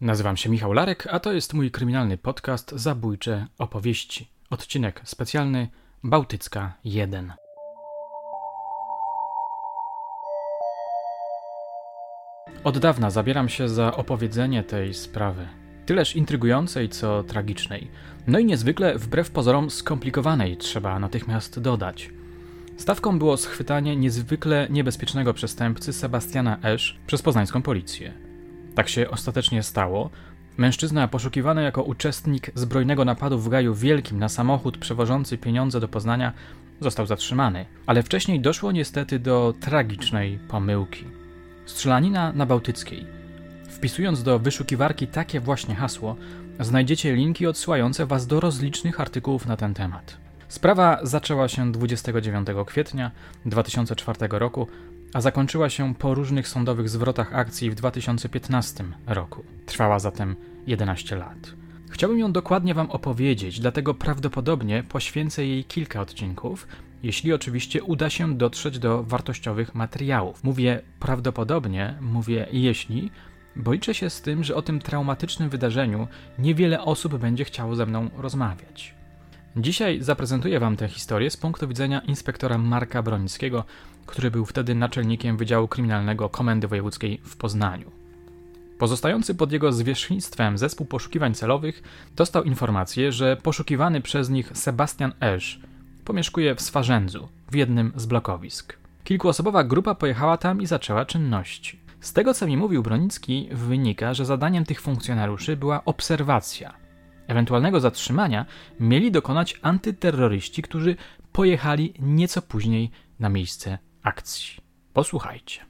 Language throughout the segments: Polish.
Nazywam się Michał Larek, a to jest mój kryminalny podcast Zabójcze opowieści. Odcinek specjalny Bałtycka 1. Od dawna zabieram się za opowiedzenie tej sprawy. Tyleż intrygującej, co tragicznej. No i niezwykle, wbrew pozorom, skomplikowanej, trzeba natychmiast dodać. Stawką było schwytanie niezwykle niebezpiecznego przestępcy Sebastiana Esz przez poznańską policję. Tak się ostatecznie stało. Mężczyzna poszukiwany jako uczestnik zbrojnego napadu w Gaju Wielkim na samochód przewożący pieniądze do Poznania został zatrzymany, ale wcześniej doszło niestety do tragicznej pomyłki. Strzelanina na Bałtyckiej. Wpisując do wyszukiwarki takie właśnie hasło, znajdziecie linki odsyłające Was do rozlicznych artykułów na ten temat. Sprawa zaczęła się 29 kwietnia 2004 roku, a zakończyła się po różnych sądowych zwrotach akcji w 2015 roku. Trwała zatem 11 lat. Chciałbym ją dokładnie Wam opowiedzieć, dlatego prawdopodobnie poświęcę jej kilka odcinków, jeśli oczywiście uda się dotrzeć do wartościowych materiałów. Mówię prawdopodobnie, mówię jeśli, bo liczę się z tym, że o tym traumatycznym wydarzeniu niewiele osób będzie chciało ze mną rozmawiać. Dzisiaj zaprezentuję Wam tę historię z punktu widzenia inspektora Marka Bronickiego, który był wtedy naczelnikiem Wydziału Kryminalnego Komendy Wojewódzkiej w Poznaniu. Pozostający pod jego zwierzchnictwem zespół poszukiwań celowych dostał informację, że poszukiwany przez nich Sebastian Esz pomieszkuje w Swarzędzu, w jednym z blokowisk. Kilkuosobowa grupa pojechała tam i zaczęła czynności. Z tego, co mi mówił Bronicki, wynika, że zadaniem tych funkcjonariuszy była obserwacja. Ewentualnego zatrzymania mieli dokonać antyterroryści, którzy pojechali nieco później na miejsce akcji. Posłuchajcie.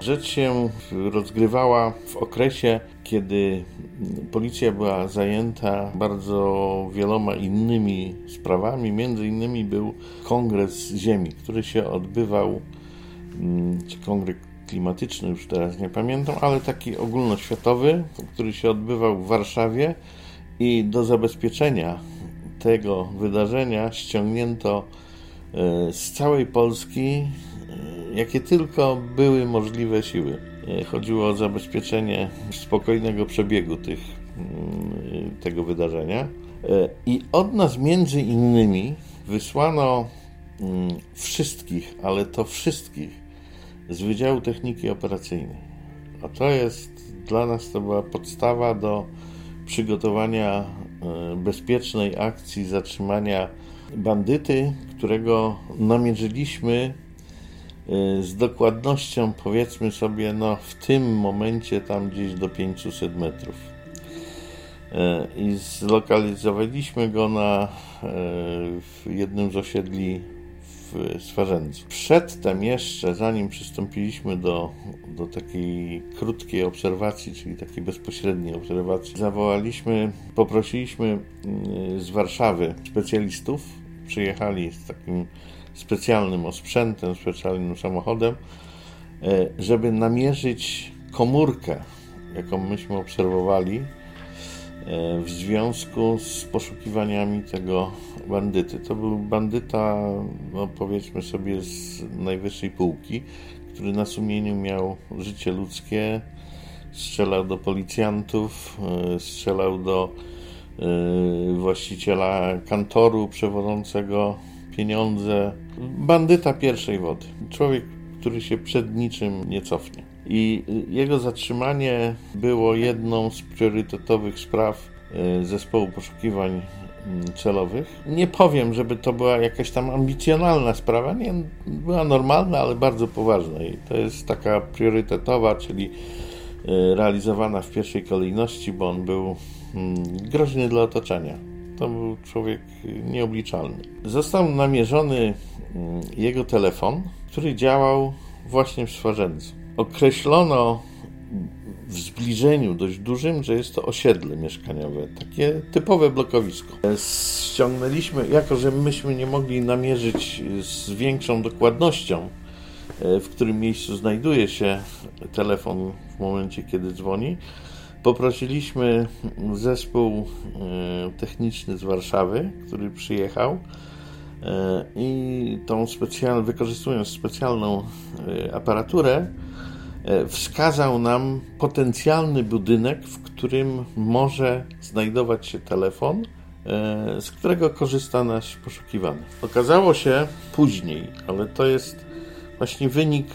Rzecz się rozgrywała w okresie, kiedy policja była zajęta bardzo wieloma innymi sprawami. Między innymi był kongres ziemi, który się odbywał, mm, czy kongres klimatyczny, już teraz nie pamiętam, ale taki ogólnoświatowy, który się odbywał w Warszawie i do zabezpieczenia tego wydarzenia ściągnięto e, z całej Polski, e, jakie tylko były możliwe siły. E, chodziło o zabezpieczenie spokojnego przebiegu tych, mm, tego wydarzenia. I od nas między innymi wysłano mm, wszystkich, ale to wszystkich z Wydziału Techniki Operacyjnej. A to jest dla nas to była podstawa do przygotowania bezpiecznej akcji zatrzymania bandyty, którego namierzyliśmy e, z dokładnością, powiedzmy sobie, no w tym momencie tam gdzieś do 500 metrów. E, I zlokalizowaliśmy go na w jednym z osiedli w. Przedtem jeszcze, zanim przystąpiliśmy do, do takiej krótkiej obserwacji, czyli takiej bezpośredniej obserwacji, zawołaliśmy, poprosiliśmy mm, z Warszawy specjalistów, przyjechali z takim specjalnym osprzętem, specjalnym samochodem, e, żeby namierzyć komórkę, jaką myśmy obserwowali w związku z poszukiwaniami tego bandyty. To był bandyta, no powiedzmy sobie, z najwyższej półki, który na sumieniu miał życie ludzkie, strzelał do policjantów, e, strzelał do e, właściciela kantoru przewodzącego pieniądze. Bandyta pierwszej wody. Człowiek, który się przed niczym nie cofnie. I jego zatrzymanie było jedną z priorytetowych spraw e, zespołu poszukiwań Mm, celowych. Nie powiem, żeby to była jakaś tam ambicjonalna sprawa, nie, była normalna, ale bardzo poważna i to jest taka priorytetowa, czyli e, realizowana w pierwszej kolejności, bo on był mm, groźny dla otoczenia. To był człowiek nieobliczalny. Został namierzony mm, jego telefon, który działał właśnie w Swarzędzu. Określono w zbliżeniu dość dużym, że jest to osiedle mieszkaniowe, takie typowe blokowisko. Ściągnęliśmy, jako że myśmy nie mogli namierzyć z większą dokładnością, e, w którym miejscu znajduje się telefon w momencie, kiedy dzwoni, poprosiliśmy zespół e, techniczny z Warszawy, który przyjechał i tą specjal, wykorzystując specjalną aparaturę, wskazał nam potencjalny budynek, w którym może znajdować się telefon, z którego korzysta nasz poszukiwany. Okazało się później, ale to jest właśnie wynik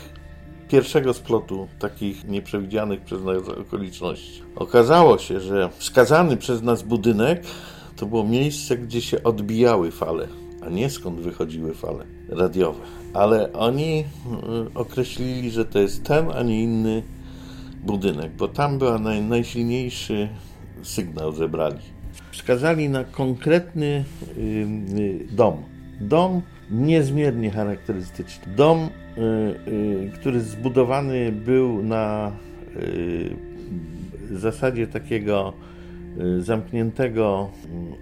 pierwszego splotu takich nieprzewidzianych przez nas okoliczności. Okazało się, że wskazany przez nas budynek to było miejsce, gdzie się odbijały fale, a nie skąd wychodziły fale radiowe. Ale oni y, określili, że to jest ten, a nie inny budynek, bo tam był naj, najsilniejszy sygnał zebrali. Wskazali na konkretny y, y, dom. Dom niezmiernie charakterystyczny. Dom który zbudowany był na zasadzie takiego zamkniętego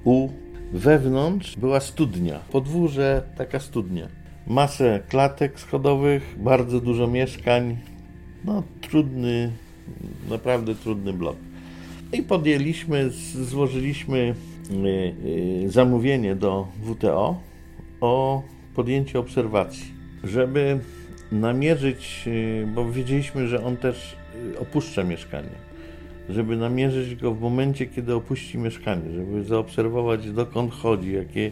U. Wewnątrz była studnia, podwórze taka studnia. Masę klatek schodowych, bardzo dużo mieszkań. No, trudny, naprawdę trudny blok. I podjęliśmy, złożyliśmy zamówienie do WTO o podjęcie obserwacji, żeby namierzyć, y, bo wiedzieliśmy, że on też opuszcza mieszkanie, żeby namierzyć go w momencie, kiedy opuści mieszkanie, żeby zaobserwować dokąd chodzi, jakie,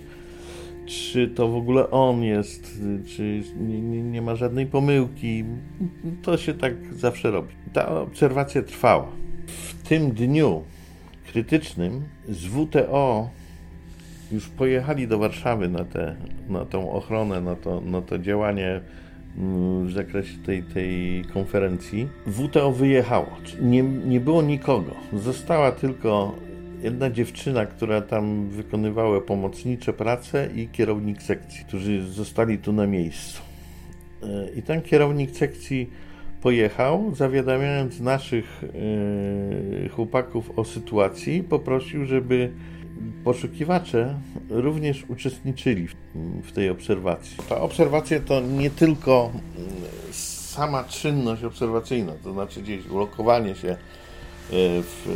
czy to w ogóle on jest, czy nie, nie, ma żadnej pomyłki. To się tak zawsze robi. Ta obserwacja trwała. W tym dniu krytycznym z WTO już pojechali do Warszawy na, te, na tą ochronę, na to, na to działanie w zakresie tej, tej konferencji. WTO wyjechało. Nie, nie było nikogo. Została tylko jedna dziewczyna, która tam wykonywała pomocnicze prace i kierownik sekcji, którzy zostali tu na miejscu. E, I ten kierownik sekcji pojechał, zawiadamiając naszych yy, chłopaków o sytuacji, poprosił, żeby poszukiwacze również uczestniczyli w, tej obserwacji. Ta obserwacja to nie tylko mm, sama czynność obserwacyjna, to znaczy gdzieś ulokowanie się e, w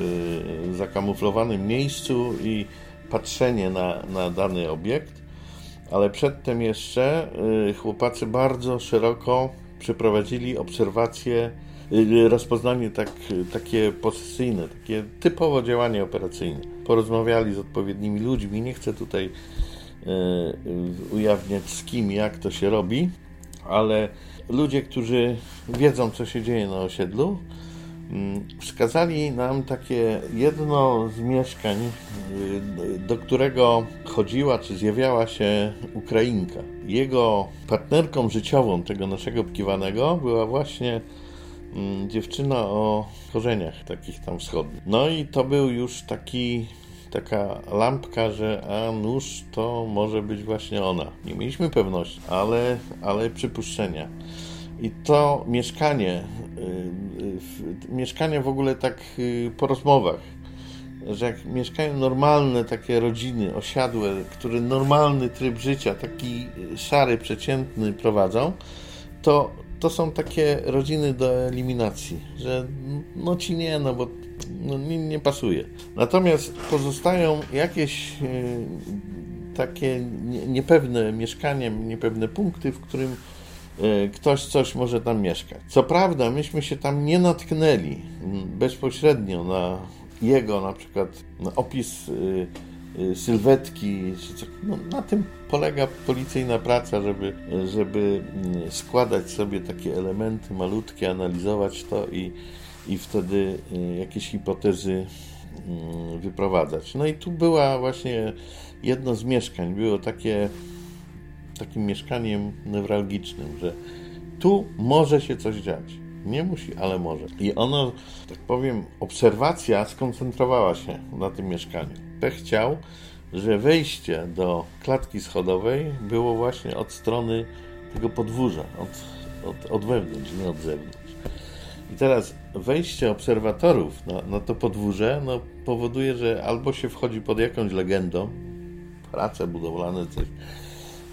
e, zakamuflowanym miejscu i patrzenie na, na dany obiekt, ale przedtem jeszcze e, chłopacy bardzo szeroko przeprowadzili obserwacje, rozpoznanie tak, takie posesyjne, takie typowo działanie operacyjne porozmawiali z odpowiednimi ludźmi. Nie chcę tutaj e, ujawniać z kim, jak to się robi, ale ludzie, którzy wiedzą, co się dzieje na osiedlu, wskazali nam takie jedno z mieszkań, e, do którego chodziła czy zjawiała się Ukrainka. Jego partnerką życiową tego naszego pkiwanego była właśnie mm, dziewczyna o korzeniach takich tam wschodnich. No i to był już taki taka lampka, że a nóż to może być właśnie ona. Nie mieliśmy pewności, ale, ale przypuszczenia. I to mieszkanie, y, mieszkanie w ogóle tak y, po rozmowach, że jak mieszkają normalne takie rodziny osiadłe, które normalny tryb życia, taki szary, przeciętny prowadzą, to, to są takie rodziny do eliminacji, że no ci nie, no bo no, nie, nie pasuje. Natomiast pozostają jakieś y, takie nie, niepewne mieszkanie, niepewne punkty, w którym ktoś coś może tam mieszkać. Co prawda, myśmy się tam nie natknęli mm, bezpośrednio na jego na przykład na opis y, sylwetki, no, na tym polega policyjna praca, żeby, żeby mm, składać sobie takie elementy malutkie, analizować to i, i wtedy y, jakieś hipotezy y, wyprowadzać. No i tu była właśnie jedno z mieszkań, było takie takim mieszkaniem newralgicznym, że tu może się coś dziać. Nie musi, ale może. I ono, tak powiem, obserwacja skoncentrowała się na tym mieszkaniu. Pech chciał, że wejście do klatki schodowej było właśnie od strony tego podwórza, od, od, od wewnątrz, nie od zewnątrz. I teraz wejście obserwatorów na, na to podwórze no, powoduje, że albo się wchodzi pod jakąś legendą, prace budowlane, coś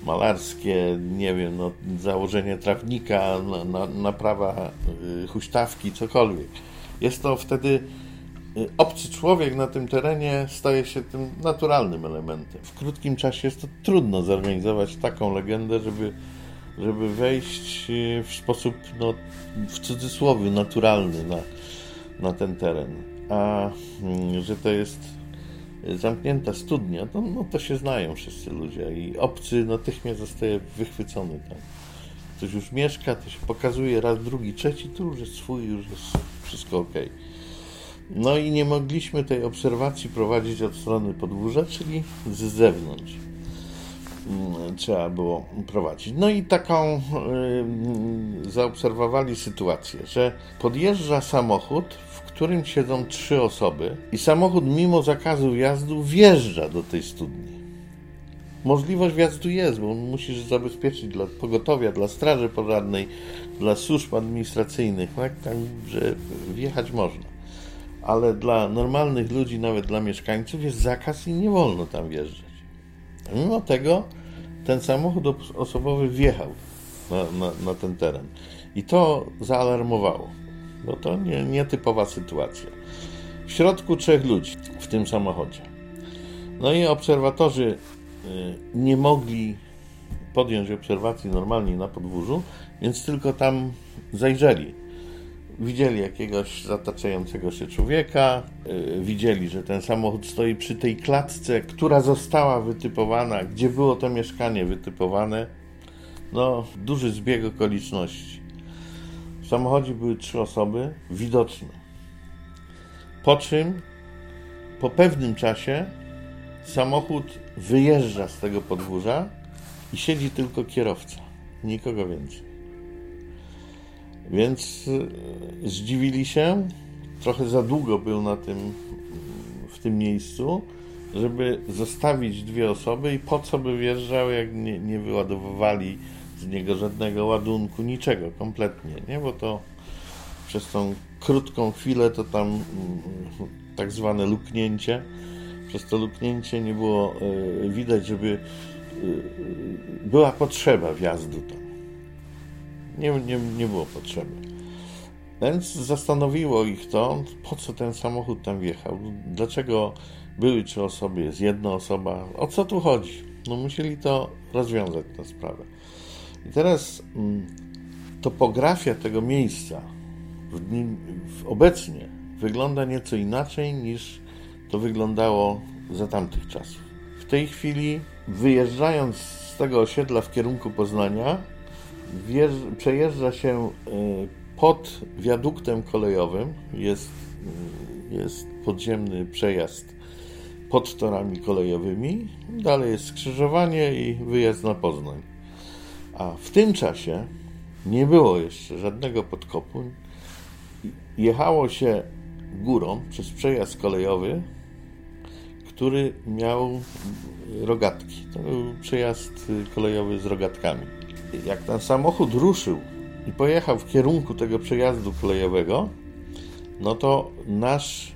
malarskie, nie wiem, no, założenie trawnika, na, na, naprawa y, huśtawki, cokolwiek. Jest to wtedy obcy człowiek na tym terenie staje się tym naturalnym elementem. W krótkim czasie jest to trudno zorganizować taką legendę, żeby, żeby wejść w sposób, no, w cudzysłowie, naturalny na, na ten teren. A mm, że to jest zamknięta studnia, to, no, to się znają wszyscy ludzie i obcy natychmiast zostaje wychwycony tam. Ktoś już mieszka, to się pokazuje raz, drugi, trzeci, tu już jest swój, już jest wszystko ok. No i nie mogliśmy tej obserwacji prowadzić od strony podwórza, czyli z zewnątrz mm, trzeba było prowadzić. No i taką zaobserwowali sytuację, że podjeżdża samochód, w którym siedzą trzy osoby i samochód mimo zakazu wjazdu wjeżdża do tej studni. Możliwość wjazdu jest, bo musisz zabezpieczyć dla pogotowia, dla straży pożarnej, dla służb administracyjnych, tak, tak że wjechać można ale dla normalnych ludzi, nawet dla mieszkańców, jest zakaz i nie wolno tam wjeżdżać. Mimo tego ten samochód osobowy wjechał na, na, na ten teren. I to zaalarmowało, bo to nie, nietypowa sytuacja. W środku trzech ludzi w tym samochodzie. No i obserwatorzy y, nie mogli podjąć obserwacji normalnie na podwórzu, więc tylko tam zajrzeli widzieli jakiegoś zataczającego się człowieka, yy, widzieli, że ten samochód stoi przy tej klatce, która została wytypowana, gdzie było to mieszkanie wytypowane. No, duży zbieg okoliczności. W samochodzie były trzy osoby widoczne. Po czym po pewnym czasie samochód wyjeżdża z tego podwórza i siedzi tylko kierowca, nikogo więcej. Więc e, zdziwili się, trochę za długo był na tym, w tym miejscu, żeby zostawić dwie osoby i po co by wjeżdżały, jak nie, nie wyładowywali z niego żadnego ładunku, niczego kompletnie, nie? Bo to przez tą krótką chwilę to tam mm, tak zwane luknięcie, przez to luknięcie nie było e, widać, żeby e, była potrzeba wjazdu tam nie, nie, nie było potrzeby. Więc zastanowiło ich to, po co ten samochód tam wjechał, dlaczego były trzy osoby, jest jedna osoba, o co tu chodzi? No musieli to rozwiązać, tę sprawę. I teraz mm, topografia tego miejsca w dni, w obecnie wygląda nieco inaczej niż to wyglądało za tamtych czasów. W tej chwili, wyjeżdżając z tego osiedla w kierunku Poznania, przejeżdża się e, pod wiaduktem kolejowym, jest, e, jest podziemny przejazd pod torami kolejowymi, dalej jest skrzyżowanie i wyjazd na Poznań. A w tym czasie nie było jeszcze żadnego podkopu. Jechało się górą przez przejazd kolejowy, który miał rogatki. To był przejazd kolejowy z rogatkami jak ten samochód ruszył i pojechał w kierunku tego przejazdu kolejowego, no to nasz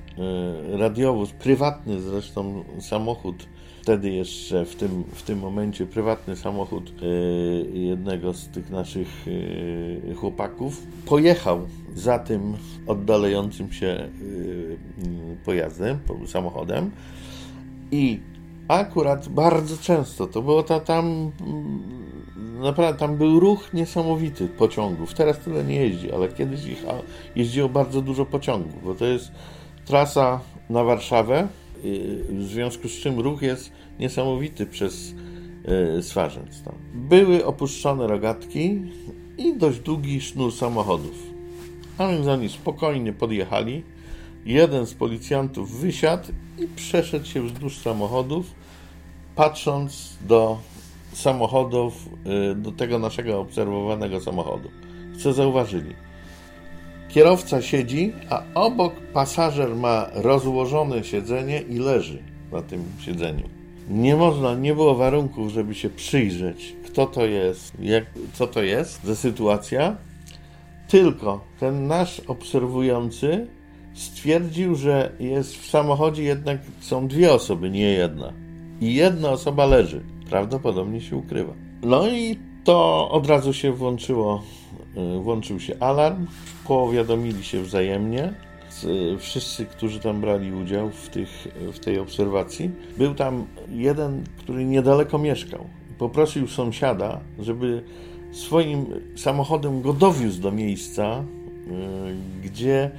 e, radiowóz, prywatny zresztą samochód, wtedy jeszcze w tym, w tym momencie prywatny samochód e, jednego z tych naszych e, chłopaków, pojechał za tym oddalającym się pojazdem, samochodem i akurat bardzo często to było ta, tam naprawdę tam był ruch niesamowity pociągów. Teraz tyle nie jeździ, ale kiedyś jeździło bardzo dużo pociągów, bo to jest trasa na Warszawę, w związku z czym ruch jest niesamowity przez Swarzędz. Tam. Były opuszczone rogatki i dość długi sznur samochodów. A więc oni spokojnie podjechali. Jeden z policjantów wysiadł i przeszedł się wzdłuż samochodów, patrząc do samochodów y, do tego naszego obserwowanego samochodu. Co zauważyli? Kierowca siedzi, a obok pasażer ma rozłożone siedzenie i leży na tym siedzeniu. Nie można, nie było warunków, żeby się przyjrzeć, kto to jest, jak, co to jest za sytuacja. Tylko ten nasz obserwujący stwierdził, że jest w samochodzie jednak są dwie osoby, nie jedna. I jedna osoba leży prawdopodobnie się ukrywa. No i to od razu się włączyło, włączył się alarm, powiadomili się wzajemnie. wszyscy, którzy tam brali udział w, tych, w tej obserwacji. Był tam jeden, który niedaleko mieszkał. Poprosił sąsiada, żeby swoim samochodem go dowiózł do miejsca, y, gdzie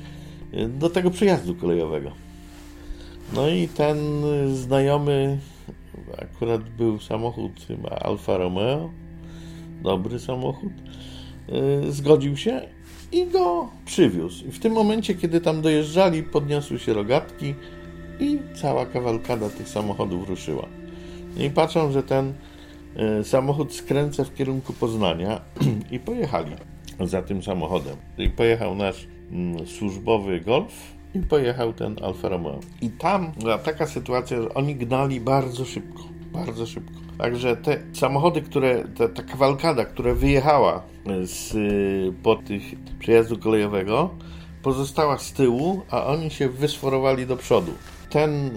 y, do tego przejazdu kolejowego. No i ten znajomy, akurat był samochód chyba Alfa Romeo, dobry samochód, y, zgodził się i go przywiózł. I w tym momencie, kiedy tam dojeżdżali, podniosły się rogatki i cała kawalkada tych samochodów ruszyła. I patrzą, że ten E, samochód skręca w kierunku Poznania i pojechali za tym samochodem. I pojechał nasz mm, służbowy Golf i pojechał ten Alfa Romeo. I tam była taka sytuacja, że oni gnali bardzo szybko, bardzo szybko. Także te samochody, które, ta, ta kawalkada, która wyjechała z, po tych przejazdu kolejowego, pozostała z tyłu, a oni się wysforowali do przodu. Ten,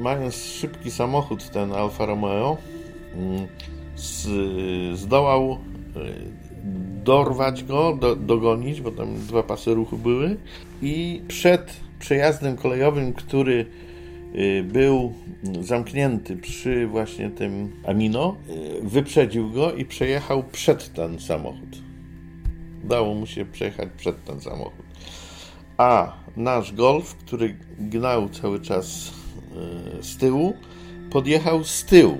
mając szybki samochód, ten Alfa Romeo, mm, z, zdołał e, dorwać go, do, dogonić, bo tam dwa pasy ruchu były i przed przejazdem kolejowym, który e, był zamknięty przy właśnie tym Amino, e, wyprzedził go i przejechał przed ten samochód. Dało mu się przejechać przed ten samochód. A nasz Golf, który gnał cały czas z tyłu, podjechał z tyłu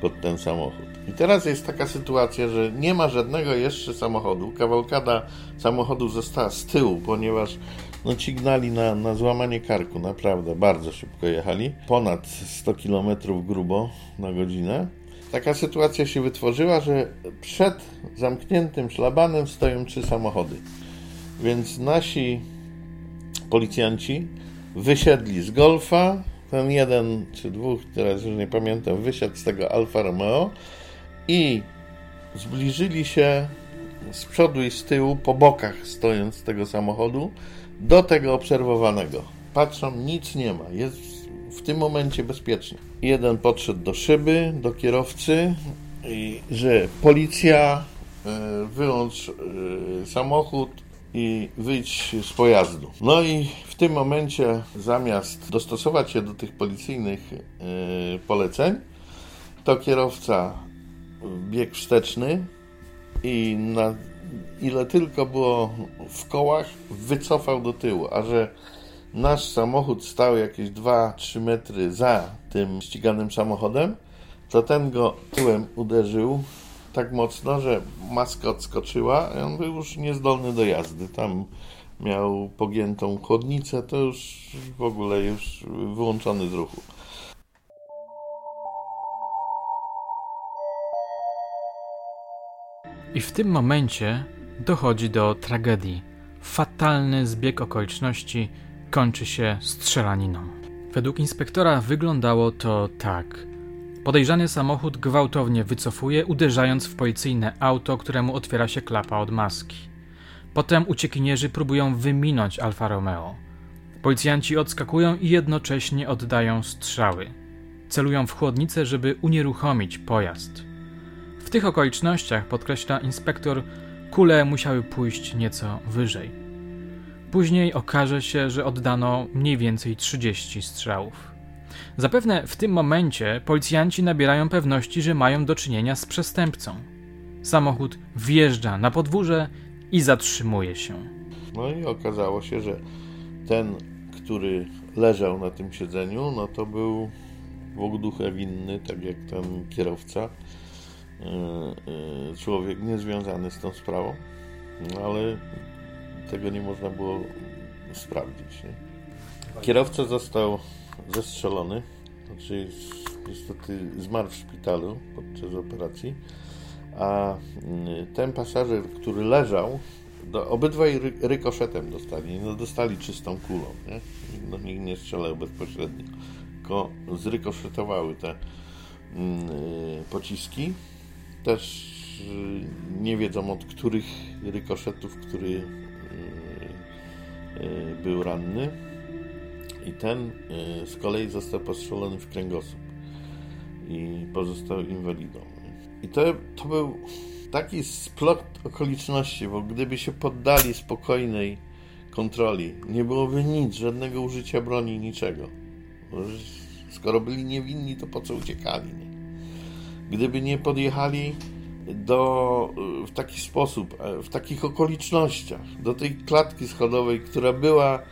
pod ten samochód. I teraz jest taka sytuacja, że nie ma żadnego jeszcze samochodu. Kawałkada samochodu została z tyłu, ponieważ no, ci gnali na, na złamanie karku, naprawdę bardzo szybko jechali. Ponad 100 km grubo na godzinę. Taka sytuacja się wytworzyła, że przed zamkniętym szlabanem stoją trzy samochody. Więc nasi policjanci wysiedli z Golfa, ten jeden czy dwóch, teraz już nie pamiętam, wysiadł z tego Alfa Romeo i zbliżyli się z przodu i z tyłu, po bokach stojąc z tego samochodu, do tego obserwowanego. Patrzą, nic nie ma, jest w tym momencie bezpiecznie. Jeden podszedł do szyby, do kierowcy, i, że policja, e, wyłącz e, samochód, i wyjść z pojazdu. No i w tym momencie, zamiast dostosować się do tych policyjnych yy, poleceń, to kierowca bieg wsteczny i na ile tylko było w kołach, wycofał do tyłu, a że nasz samochód stał jakieś 2-3 metry za tym ściganym samochodem, to ten go tyłem uderzył tak mocno, że maska odskoczyła i on był już niezdolny do jazdy. Tam miał pogiętą chłodnicę, to już w ogóle już wyłączony z ruchu. I w tym momencie dochodzi do tragedii. Fatalny zbieg okoliczności kończy się strzelaniną. Według inspektora wyglądało to tak. Podejrzany samochód gwałtownie wycofuje, uderzając w policyjne auto, któremu otwiera się klapa od maski. Potem uciekinierzy próbują wyminąć Alfa Romeo. Policjanci odskakują i jednocześnie oddają strzały. Celują w chłodnicę, żeby unieruchomić pojazd. W tych okolicznościach, podkreśla inspektor, kule musiały pójść nieco wyżej. Później okaże się, że oddano mniej więcej 30 strzałów. Zapewne w tym momencie policjanci nabierają pewności, że mają do czynienia z przestępcą. Samochód wjeżdża na podwórze i zatrzymuje się. No i okazało się, że ten, który leżał na tym siedzeniu, no to był ducha winny, tak jak ten kierowca, człowiek niezwiązany z tą sprawą, ale tego nie można było sprawdzić. Nie? Kierowca został zestrzelony, znaczy niestety zmarł w szpitalu podczas operacji, a mm, ten pasażer, który leżał, do, obydwaj ry, rykoszetem dostali, no dostali czystą kulą, nie? No, nikt nie strzelał bezpośrednio, tylko zrykoszetowały te mm, y, pociski. Też y, nie wiedzą od których rykoszetów, który y, y był ranny i ten z kolei został postrzelony w kręgosłup i pozostał inwalidą. I to, to był taki splot okoliczności, bo gdyby się poddali spokojnej kontroli. Nie byłoby nic, żadnego użycia broni, niczego. Skoro byli niewinni, to po co uciekali? Nie? Gdyby nie podjechali do, w taki sposób, w takich okolicznościach, do tej klatki schodowej, która była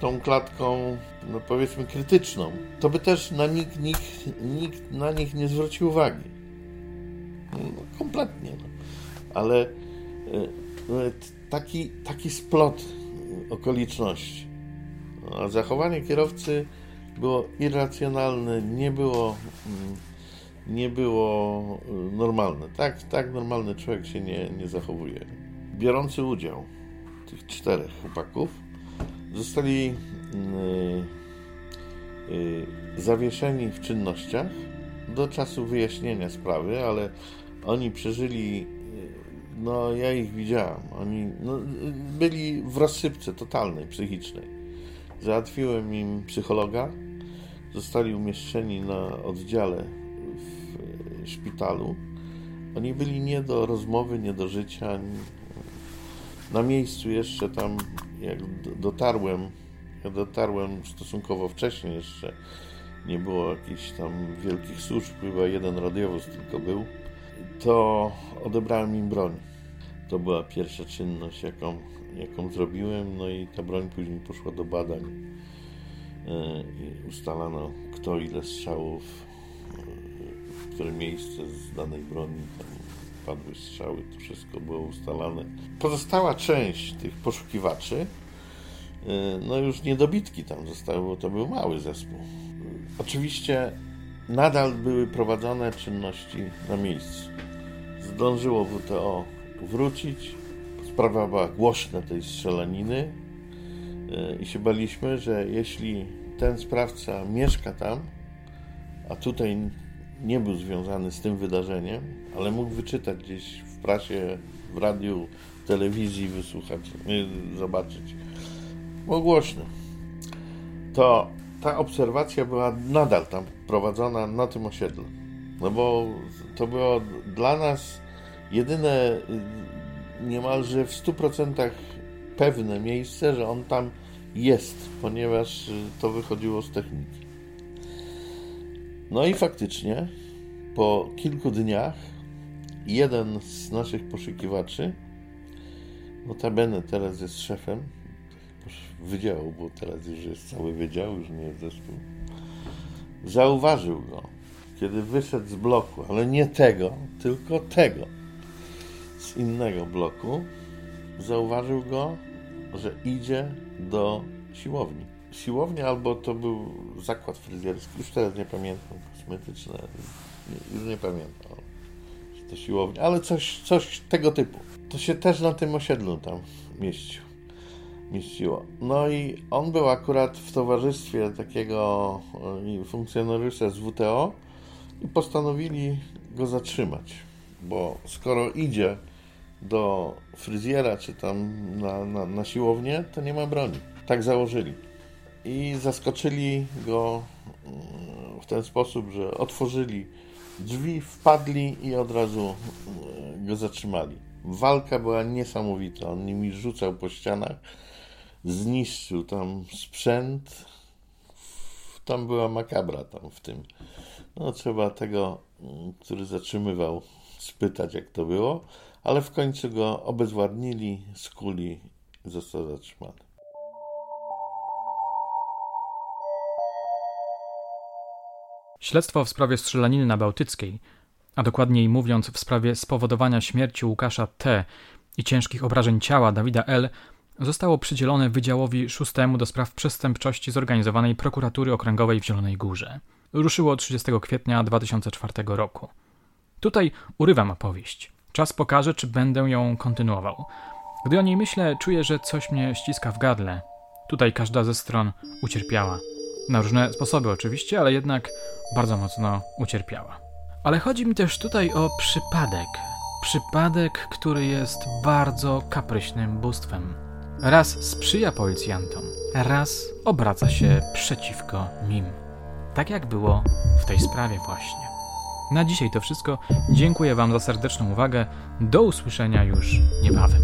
tą klatką, no powiedzmy, krytyczną, to by też na nikt, nikt, nikt na nich nie zwrócił uwagi. No, kompletnie. No. Ale e, no, taki, taki splot okoliczności. No, a zachowanie kierowcy było irracjonalne, nie było, mm, nie było e, normalne. Tak, tak normalny człowiek się nie, nie zachowuje. Biorący udział tych czterech chłopaków zostali yy, yy, zawieszeni w czynnościach do czasu wyjaśnienia sprawy, ale oni przeżyli, no ja ich widziałem, oni no, byli w rozsypce totalnej, psychicznej. Załatwiłem im psychologa, zostali umieszczeni na oddziale szpitalu. Oni byli nie do rozmowy, nie do życia. Na miejscu jeszcze tam, jak dotarłem, ja dotarłem stosunkowo wcześnie jeszcze, nie było jakichś tam wielkich służb, chyba jeden radiowóz tylko był to odebrałem im broń. To była pierwsza czynność, jaką, jaką zrobiłem, no i ta broń później poszła do badań. E, I ustalano, kto ile strzałów, e, w które miejsce z danej broni tam padły strzały, to wszystko było ustalane. Pozostała część tych poszukiwaczy, e, no już niedobitki tam zostały, bo to był mały zespół. Oczywiście nadal były prowadzone czynności na miejscu. Zdążyło WTO wrócić. Sprawa była głośna tej strzelaniny e, i się baliśmy, że jeśli ten sprawca mieszka tam, a tutaj nie był związany z tym wydarzeniem, ale mógł wyczytać gdzieś w prasie, w radiu, w telewizji, wysłuchać, zobaczyć. Było głośno. To ta obserwacja była nadal tam prowadzona na tym osiedlu. No bo to było dla nas jedyne y, niemalże w 100% pewne miejsce, że on tam jest, ponieważ y, to wychodziło z techniki. No i faktycznie po kilku dniach jeden z naszych poszukiwaczy, notabene teraz jest szefem wydziału, bo teraz już jest cały wydział, już nie jest zespół, zauważył go, kiedy wyszedł z bloku, ale nie tego, tylko tego, z innego bloku, zauważył go, że idzie do siłowni. Siłownia albo to był zakład fryzjerski, już teraz nie pamiętam, kosmetyczne, już nie pamiętam, czy to siłownia, ale coś, coś tego typu. To się też na tym osiedlu tam mieścił mieściło. No i on był akurat w towarzystwie takiego e, funkcjonariusza z WTO i postanowili go zatrzymać, bo skoro idzie do fryzjera czy tam na, na, na siłownię, to nie ma broni. Tak założyli. I zaskoczyli go mm, w ten sposób, że otworzyli drzwi, wpadli i od razu e, go zatrzymali. Walka była niesamowita. On nimi rzucał po ścianach zniszczył tam sprzęt. Tam była makabra tam w tym. No trzeba tego, który zatrzymywał, spytać jak to było, ale w końcu go obezwładnili, skuli został zatrzymany. Śledztwo w sprawie strzelaniny na Bałtyckiej, a dokładniej mówiąc w sprawie spowodowania śmierci Łukasza T. i ciężkich obrażeń ciała Dawida L zostało przydzielone Wydziałowi Szóstemu do spraw przestępczości zorganizowanej Prokuratury Okręgowej w Zielonej Górze. Ruszyło 30 kwietnia 2004 roku. Tutaj urywam opowieść. Czas pokaże, czy będę ją kontynuował. Gdy o niej myślę, czuję, że coś mnie ściska w gardle. Tutaj każda ze stron ucierpiała. Na różne sposoby oczywiście, ale jednak bardzo mocno ucierpiała. Ale chodzi mi też tutaj o przypadek. Przypadek, który jest bardzo kapryśnym bóstwem. Raz sprzyja policjantom, raz obraca się przeciwko nim. Tak jak było w tej sprawie właśnie. Na dzisiaj to wszystko. Dziękuję Wam za serdeczną uwagę. Do usłyszenia już niebawem.